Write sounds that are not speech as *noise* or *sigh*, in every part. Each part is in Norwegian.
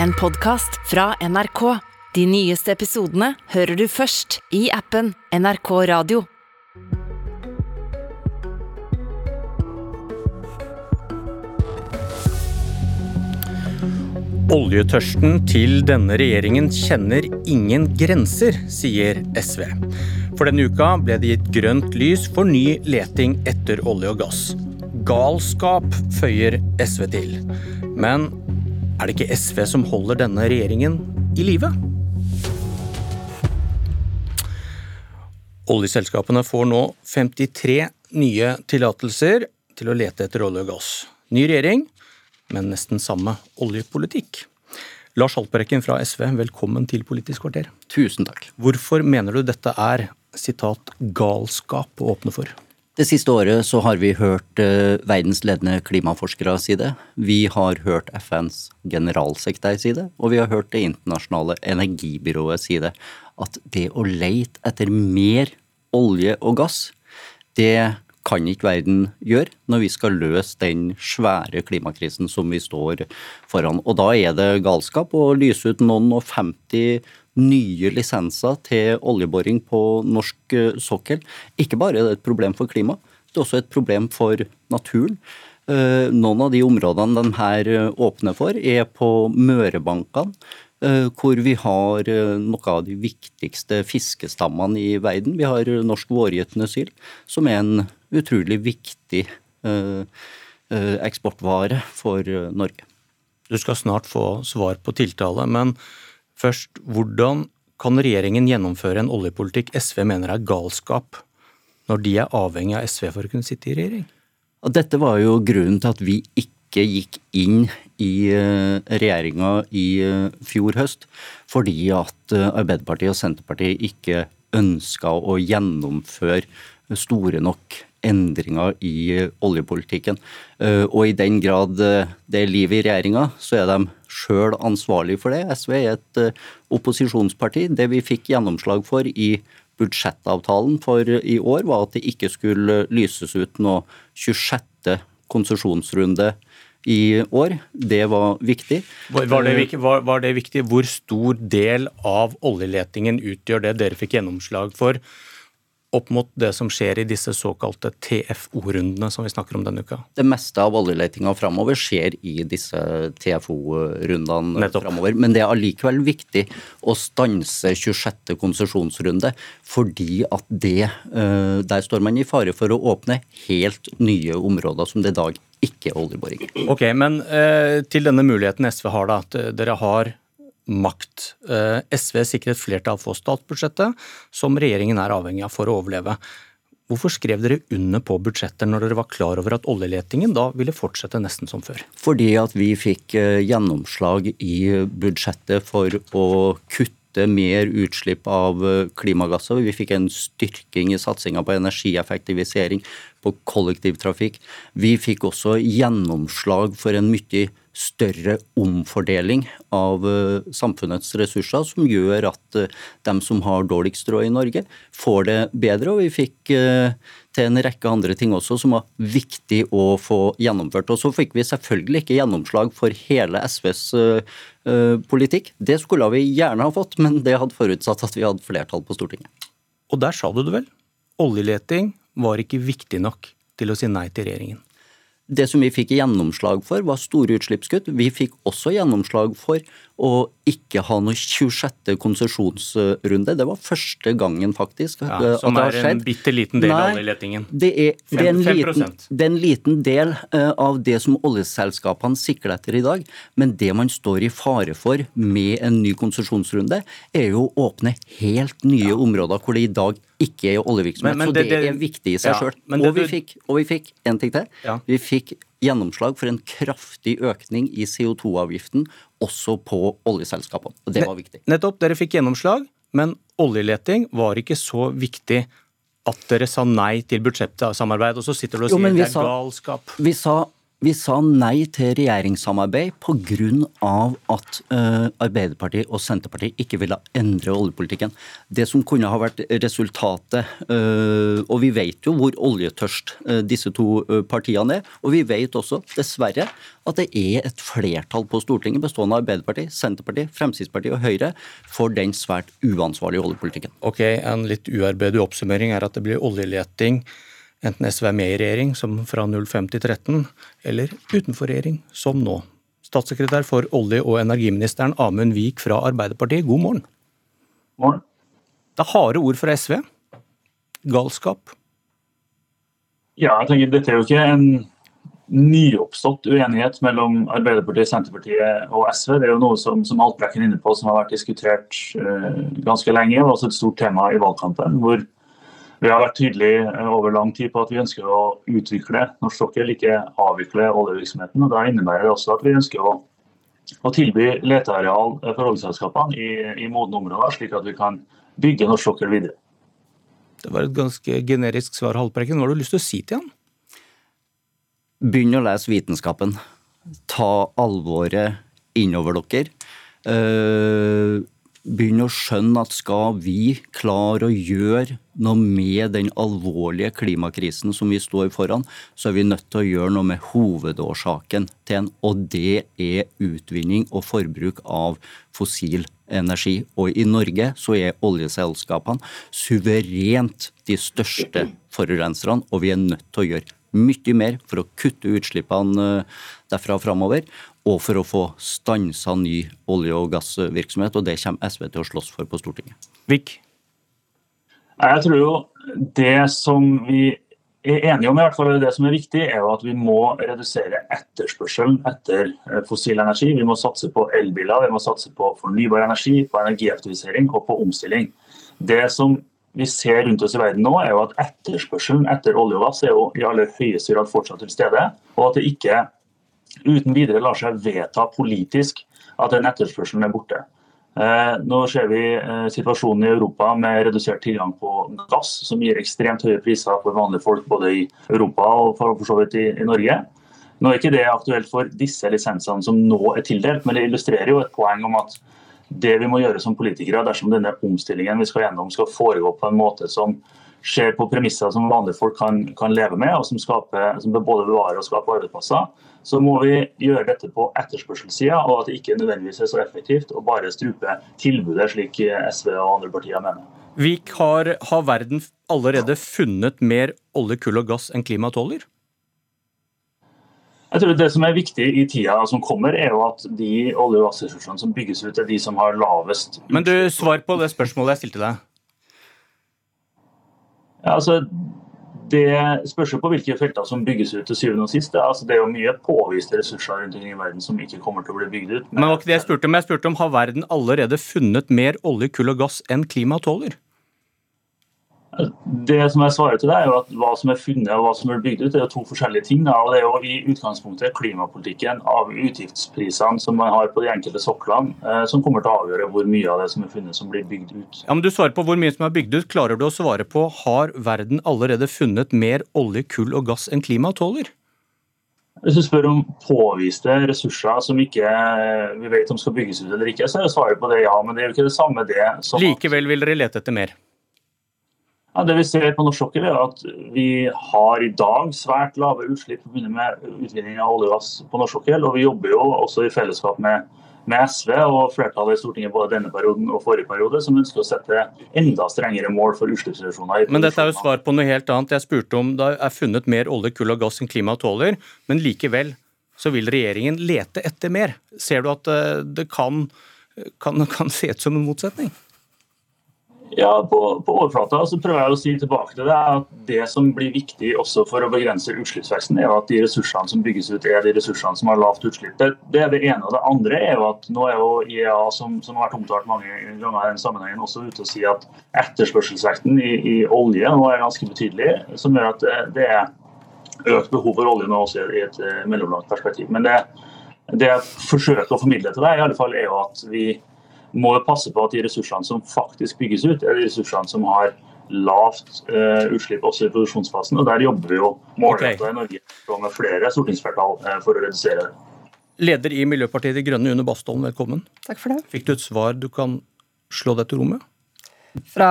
En podkast fra NRK. De nyeste episodene hører du først i appen NRK Radio. Oljetørsten til denne regjeringen kjenner ingen grenser, sier SV. For denne uka ble det gitt grønt lys for ny leting etter olje og gass. Galskap, føyer SV til. Men er det ikke SV som holder denne regjeringen i live? Oljeselskapene får nå 53 nye tillatelser til å lete etter olje og gass. Ny regjering, men nesten samme oljepolitikk. Lars Haltbrekken fra SV, velkommen til Politisk kvarter. Tusen takk. Hvorfor mener du dette er sitat, galskap å åpne for? Det siste året så har vi hørt uh, verdens ledende klimaforskere si det. Vi har hørt FNs generalsekretær si det, og vi har hørt Det internasjonale energibyrået si det. At det å leite etter mer olje og gass, det kan ikke verden gjøre når vi skal løse den svære klimakrisen som vi står foran. Og da er det galskap å lyse ut noen og 50 nye lisenser til oljeboring på norsk eh, sokkel. Ikke bare er det et problem for klimaet, det er også et problem for naturen. Eh, noen av de områdene de her eh, åpner for, er på Mørebankene hvor vi har noen av de viktigste fiskestammene i verden. Vi har norsk vårgytende sild, som er en utrolig viktig eksportvare for Norge. Du skal snart få svar på tiltale, men først, hvordan kan regjeringen gjennomføre en oljepolitikk SV mener er galskap, når de er avhengig av SV for å kunne sitte i regjering? Dette var jo grunnen til at vi ikke gikk inn i regjeringa i fjor høst, fordi at Arbeiderpartiet og Senterpartiet ikke ønska å gjennomføre store nok endringer i oljepolitikken. Eh, og i den grad eh, det er liv i regjeringa, så er de sjøl ansvarlig for det. SV er et eh, opposisjonsparti. Det vi fikk gjennomslag for i budsjettavtalen for i år, var at det ikke skulle lyses ut noe 26. konsesjonsrunde i år. Det var viktig. Var det, var, var det viktig? Hvor stor del av oljeletingen utgjør det dere fikk gjennomslag for? Opp mot det som skjer i disse såkalte TFO-rundene som vi snakker om denne uka? Det meste av oljeletinga framover skjer i disse TFO-rundene framover. Men det er allikevel viktig å stanse 26. konsesjonsrunde, fordi at det eh, Der står man i fare for å åpne helt nye områder som det i dag ikke er oljeboring. Ok, men eh, til denne muligheten SV har, da, at dere har makt. Eh, SV sikret flertall for statsbudsjettet, som regjeringen er avhengig av for å overleve. Hvorfor skrev dere under på budsjetter når dere var klar over at oljeletingen da ville fortsette nesten som før? Fordi at vi fikk eh, gjennomslag i budsjettet for å kutte mer utslipp av eh, klimagasser. Vi fikk en styrking i satsinga på energieffektivisering, på kollektivtrafikk. Vi fikk også gjennomslag for en mye større omfordeling av eh, samfunnets ressurser, som gjør at eh, de som har dårligst råd i Norge, får det bedre. Og vi fikk eh, til en rekke andre ting også som var viktig å få gjennomført. Og så fikk vi selvfølgelig ikke gjennomslag for hele SVs politikk. Det skulle vi gjerne ha fått, men det hadde forutsatt at vi hadde flertall på Stortinget. Og der sa du det vel? Oljeleting var ikke viktig nok til å si nei til regjeringen. Det som vi fikk gjennomslag for, var store utslippskutt. Vi fikk også gjennomslag for å ikke ha noe 26. konsesjonsrunde. Det var første gangen, faktisk. Ja, som er en bitte liten del Nei, av oljeletingen. Det er, det, er liten, det er, en liten, del uh, av det som oljeselskapene sikler etter i dag. Men det man står i fare for med en ny konsesjonsrunde, er jo å åpne helt nye ja. områder hvor det i dag ikke i oljevirksomhet. Men, men det, så det, er viktig i seg ja, sjøl. Og, vi fikk, og vi fikk en ting til. Ja. Vi fikk gjennomslag for en kraftig økning i CO2-avgiften også på oljeselskapene. og Det var viktig. Nettopp. Dere fikk gjennomslag, men oljeleting var ikke så viktig at dere sa nei til budsjettsamarbeid, og så sitter du og sier jo, det er sa, galskap. Vi sa Vi sa nei til regjeringssamarbeid pga. at uh, Arbeiderpartiet og Senterpartiet ikke ville endre oljepolitikken. Det som kunne ha vært resultatet uh, Og vi vet jo hvor oljetørst uh, disse to partiene er. Og vi vet også, dessverre, at det er et flertall på Stortinget bestående av Arbeiderpartiet, Senterpartiet, Fremskrittspartiet og Høyre for den svært uansvarlige oljepolitikken. Ok, En litt uarbeidet oppsummering er at det blir oljeleting enten SV er med i regjering, som fra 05 til 13, eller utenfor regjering, som nå. Statssekretær for olje- og energiministeren Amund Vik fra Arbeiderpartiet, god morgen. Morgen. Det er harde ord fra SV. Galskap. Ja, jeg tenker dette er jo ikke en nyoppstått uenighet mellom Arbeiderpartiet, Senterpartiet og SV. Det er jo noe som, som Altbrekken er inne på, som har vært diskutert uh, ganske lenge. og også et stort tema i valgkampen. hvor vi har vært tydelige eh, over lang tid på at vi ønsker å utvikle norsk sokkel, ikke avvikle oljevirksomheten. og Da innebærer det også at vi ønsker å, å tilby leteareal for oljeselskapene i, i modne områder, slik at vi kan bygge norsk sokkel videre. Det var et ganske generisk svar, Haltbrekken. Hva har du lyst til å si til han? Begynn å lese vitenskapen. Ta alvoret innover dere. Uh, begynne å skjønne at skal vi klare å gjøre noe med den alvorlige klimakrisen som vi står foran, så er vi nødt til å gjøre noe med hovedårsaken til den, og det er utvinning og forbruk av fossil energi. Og i Norge så er oljeselskapene suverent de største forurenserne, og vi er nødt til å gjøre mye mer for å kutte utslippene derfra framover og for å få stansa ny olje- og gassvirksomhet. og Det kommer SV til å slåss for på Stortinget. Vik? Jeg tror jo det som vi er enige om, i hvert fall det som er viktig, er jo at vi må redusere etterspørselen etter eh, fossil energi. Vi må satse på elbiler, vi må satse på fornybar energi, på energieffektivisering og på omstilling. Det som vi ser rundt oss i verden nå, er jo at etterspørselen etter olje og gass er jo i aller høyeste grad fortsatt til stede. Og at det ikke uten videre lar seg vedta politisk at den etterspørselen er borte. Eh, nå ser vi eh, situasjonen i Europa med redusert tilgang på gass, som gir ekstremt høye priser for vanlige folk både i Europa og for, så vidt i, Norge. Nå er ikke det aktuelt for disse lisensene som nå er tildelt, men det illustrerer jo et poeng om at det vi må gjøre som politikere dersom denne omstillingen vi skal gjennom skal foregå på en måte som skjer på premisser som vanlige folk kan, kan leve med, og som, skaper, som både bevarer og skaper arbeidsplasser, så må vi gjøre dette på etterspørselssida, og at det ikke nødvendigvis er så effektivt å bare strupe tilbudet, slik SV og andre partier mener. Vik, har, har verden allerede funnet mer olje, kull og gass enn klimaet tåler? Jeg tror Det som er viktig i tida som kommer, er jo at de olje- og gassressursene som bygges ut, er de som har lavest utslipp. Men du, Svar på det spørsmålet jeg stilte deg. Ja, altså, det spørs på hvilke felter som bygges ut til syvende og sist. Altså, det er jo mye påviste ressurser rundt i verden som ikke kommer til å bli bygd ut. Men, men det jeg spurte om? Jeg spurte om har verden allerede funnet mer olje, kull og gass enn klimaet tåler? Det som jeg svarer til deg er jo at Hva som er funnet og hva som er bygd ut, er jo to forskjellige ting. Da. og Det er jo i utgangspunktet klimapolitikken av utgiftsprisene som man har på de enkelte soklene, eh, som kommer til å avgjøre hvor mye av det som er funnet som blir bygd ut. Ja, men Du svarer på hvor mye som er bygd ut. Klarer du å svare på har verden allerede funnet mer olje, kull og gass enn klimaet tåler? Hvis du spør om påviste ressurser som ikke vi vet om skal bygges ut eller ikke, så er svaret på det ja. Men det er jo ikke det samme det som Likevel vil dere lete etter mer? Ja, det Vi ser på norsk sokkel er at vi har i dag svært lave utslipp med utvinning av olje og gass på norsk sokkel. Og vi jobber jo også i fellesskap med, med, SV og flertallet i Stortinget både denne perioden og forrige periode, som ønsker å sette enda strengere mål for utslippsreduksjoner. Men dette er jo svar på noe helt annet. Jeg spurte om det er funnet mer olje, kull og gass enn klimaet tåler, men likevel så vil regjeringen lete etter mer. Ser du at eh, det kan, kan, kan se ut som en motsetning? Ja, På, på overflata så prøver jeg å si tilbake til det at det som blir viktig også for å begrense utslippsveksten, er at de ressursene som bygges ut, er de ressursene som har lavt utslipp. Det, det er det ene. og Det andre er jo at nå er jo IEA, som, som har vært omtalt mange ganger i den sammenhengen, også ute og sier at etterspørselsvekten i, i, olje nå er ganske betydelig, som gjør at det, det er økt behov for olje nå også i et eh, mellomlangt perspektiv. Men det, det jeg forsøker å formidle til deg, i alle fall er jo at vi må passe på at de ressursene som faktisk bygges ut, er de ressursene som har lavt eh, utslipp også i produksjonsfasen. og Der jobber vi jo målrettet okay. i Norge med flere stortingsflertall eh, for å redusere det. Leder i Miljøpartiet De Grønne, Une Bastholm, velkommen. Takk for det. Fikk du et svar du kan slå deg til ro med? Fra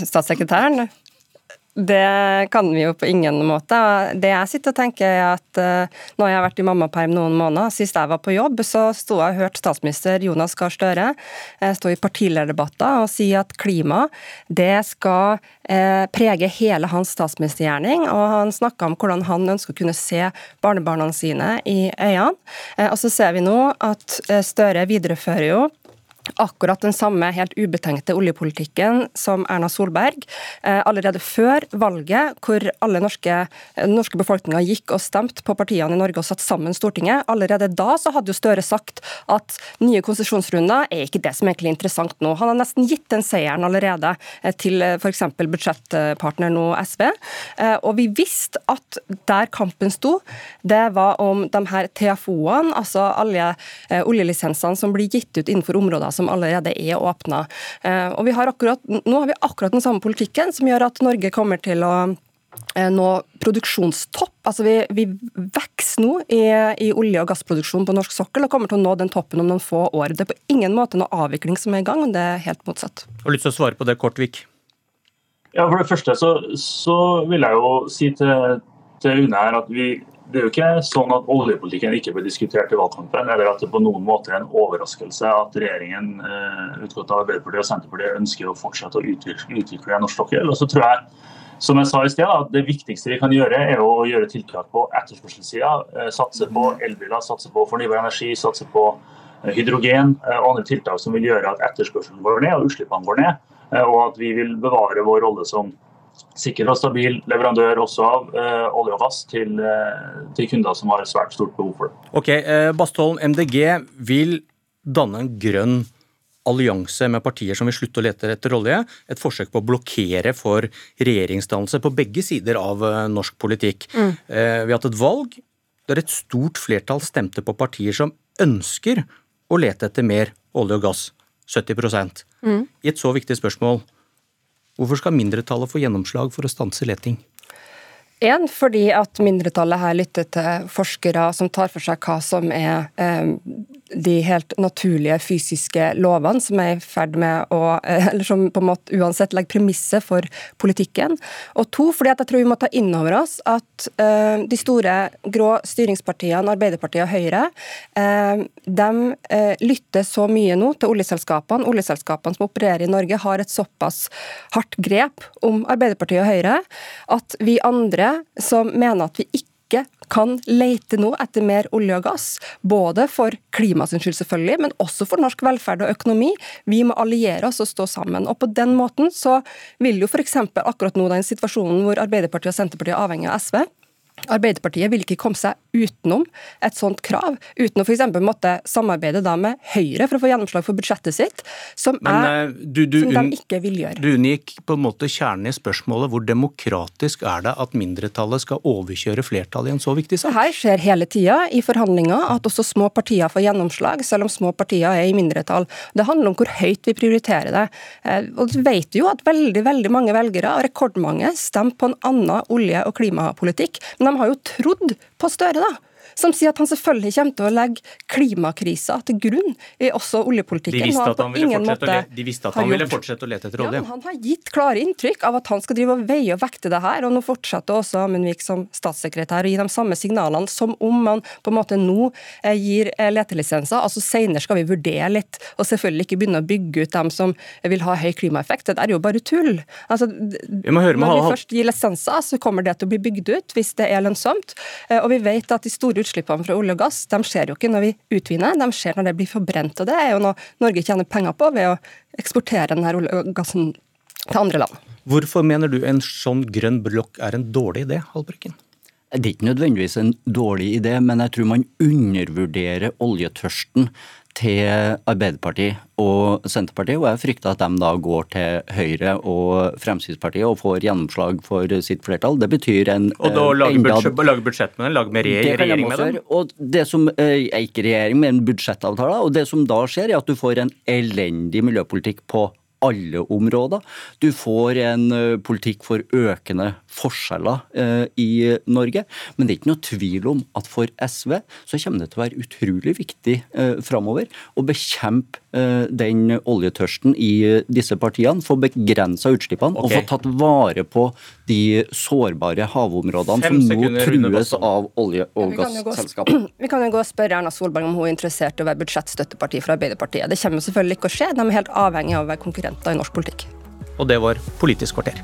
statssekretæren? Det kan vi jo på ingen måte. Det jeg sitter og tenker er at Når Nå har jeg vært i mammaperm noen måneder. Sist jeg var på jobb, så sto jeg og hørte statsminister Jonas Gahr Støre uh, stå i partilederdebatter og si at klima det skal uh, prege hele hans statsministergjerning. Og han snakka om hvordan han ønsker å kunne se barnebarna sine i øynene. og så ser vi nå at Støre viderefører jo akkurat den samme helt ubetenkte oljepolitikken som Erna Solberg eh, allerede før valget, hvor alle norske, den eh, norske befolkninga gikk og stemte på partiene i Norge og satt sammen Stortinget. Allerede da så hadde jo Støre sagt at nye konsesjonsrunder er ikke det som er egentlig interessant nå. Han har nesten gitt den seieren allerede eh, til f.eks. budsjettpartner nå SV. Og vi visste at der kampen sto, det var om de her TFO-ene, altså alle oljelisensene som blir gitt ut innenfor områder som allerede er åpna. Eh, og vi har akkurat, nå har vi akkurat den samme politikken som gjør at Norge kommer til å eh, nå produksjonstopp. Altså vi, vi vokser nå i, i, olje- og gassproduksjon på norsk sokkel og kommer til å nå den toppen om noen få år. Det er på ingen måte noe avvikling som er i gang, men det er helt motsatt. Har lyst til å svare på det, Kortvik? Ja, For det første så, så vil jeg jo si til, til Une her at vi, det er jo ikke sånn at oljepolitikken ikke ble diskutert i valgkampen, eller at det på noen måte er en overraskelse at regjeringen eh, utgått av Arbeiderpartiet og Senterpartiet ønsker å fortsette å utvikle, utvikle norsk sokkel. Og så tror jeg, som jeg sa i sted, at det viktigste vi kan gjøre, er å gjøre tiltak på etterspørselssida. Eh, satse på elbiler, satse på fornybar energi, satse på eh, hydrogen og andre tiltak som vil gjøre at etterspørselen går ned og utslippene går ned. Og at vi vil bevare vår rolle som sikker og stabil leverandør også av eh, olje og gass til, eh, til, kunder som har svært stort behov for det. Ok, eh, Bastholm, MDG vil danne en grønn allianse med partier som vil slutte å lete etter olje. Et forsøk på å blokkere for regjeringsdannelse på begge sider av eh, norsk politikk. Mm. Eh, vi har hatt et valg der et stort flertall stemte på partier som ønsker å lete etter mer olje og gass. 70 mm. I et så viktig spørsmål, Hvorfor skal mindretallet få gjennomslag for å stanse leting? En, fordi at mindretallet her lytter til forskere som tar for seg hva som er eh, de helt naturlige fysiske lovene som er i ferd med å eh, Eller som på en måte uansett legger premisset for politikken. Og to, fordi at jeg tror vi må ta inn over oss at uh, de store grå styringspartiene, Arbeiderpartiet og Høyre, de lytter så mye nå til oljeselskapene. Oljeselskapene som opererer i Norge, har et såpass hardt grep om Arbeiderpartiet og Høyre at vi andre som mener at vi ikke kan leite nå etter mer olje og gass. Både for klimaets skyld, selvfølgelig, men også for norsk velferd og økonomi. Vi må alliere oss og stå sammen. Og På den måten så vil jo f.eks. akkurat nå den situasjonen hvor Arbeiderpartiet og Senterpartiet er avhengig av SV, Arbeiderpartiet vil ikke komme seg utenom et sånt krav, uten å f.eks. måtte samarbeide da med Høyre for å få gjennomslag for budsjettet sitt, som, Men, er, eh, du, du, som de ikke vil gjøre. Du unngikk på en måte kjernen i spørsmålet. Hvor demokratisk er det at mindretallet skal overkjøre flertallet i en så viktig sak? Her skjer hele tida i forhandlinger at også små partier får gjennomslag, selv om små partier er i mindretall. Det handler om hvor høyt vi prioriterer det. Eh, og du vet jo at veldig, veldig mange velgere, rekordmange, stemte på en annen olje- og klimapolitikk. Men de har jo trodd på Støre, da som sier at han selvfølgelig kommer til å legge klimakrisa til grunn i også oljepolitikken. De visste at han ville, fortsette, de visste at han ville fortsette å lete etter olje. Ja, han har gitt klare inntrykk av at han skal drive og veie og vekte det her. og Nå fortsetter også Amundvik som statssekretær å gi de samme signalene som om man på en måte nå eh, gir eh, letelisenser. altså Senere skal vi vurdere litt, og selvfølgelig ikke begynne å bygge ut dem som vil ha høy klimaeffekt. Det er jo bare tull. Altså, vi når vi først gir lisenser, så kommer det til å bli bygd ut hvis det er lønnsomt. Eh, og vi vet at de store utslippene fra olje og gass de skjer jo ikke når vi utvinner, de skjer når det blir forbrent. og Det er jo noe Norge tjener penger på ved å eksportere denne olje og gassen til andre land. Hvorfor mener du en sånn grønn blokk er en dårlig idé, Halbrekken? Det er ikke nødvendigvis en dårlig idé, men jeg tror man undervurderer oljetørsten til Arbeiderpartiet og Senterpartiet, og jeg frykter at de da går til Høyre og Fremskrittspartiet og får gjennomslag for sitt flertall. Det betyr en Og da lage, enda, budsjett, lage budsjett med dem? Lage med regjering med dem? Og det som, eh, Ikke regjering, men budsjettavtaler. Og det som da skjer, er at du får en elendig miljøpolitikk på alle områder. Du får en eh, politikk for økende forskjeller eh, i Norge. Men det er ikke noe tvil om at for SV så kommer det til å være utrolig viktig eh, framover å bekjempe eh, den oljetørsten i disse partiene, få begrensa utslippene okay. og få tatt vare på de sårbare havområdene Fem som nå trues av olje- og gasselskaper. *clears throat* Vi kan jo gå og spørre Erna Solberg om hun er interessert i å være budsjettstøtteparti for Arbeiderpartiet. Det kommer selvfølgelig ikke å skje. De er helt avhengig av å være konkurrenter i norsk politikk. Og det var Politisk kvarter.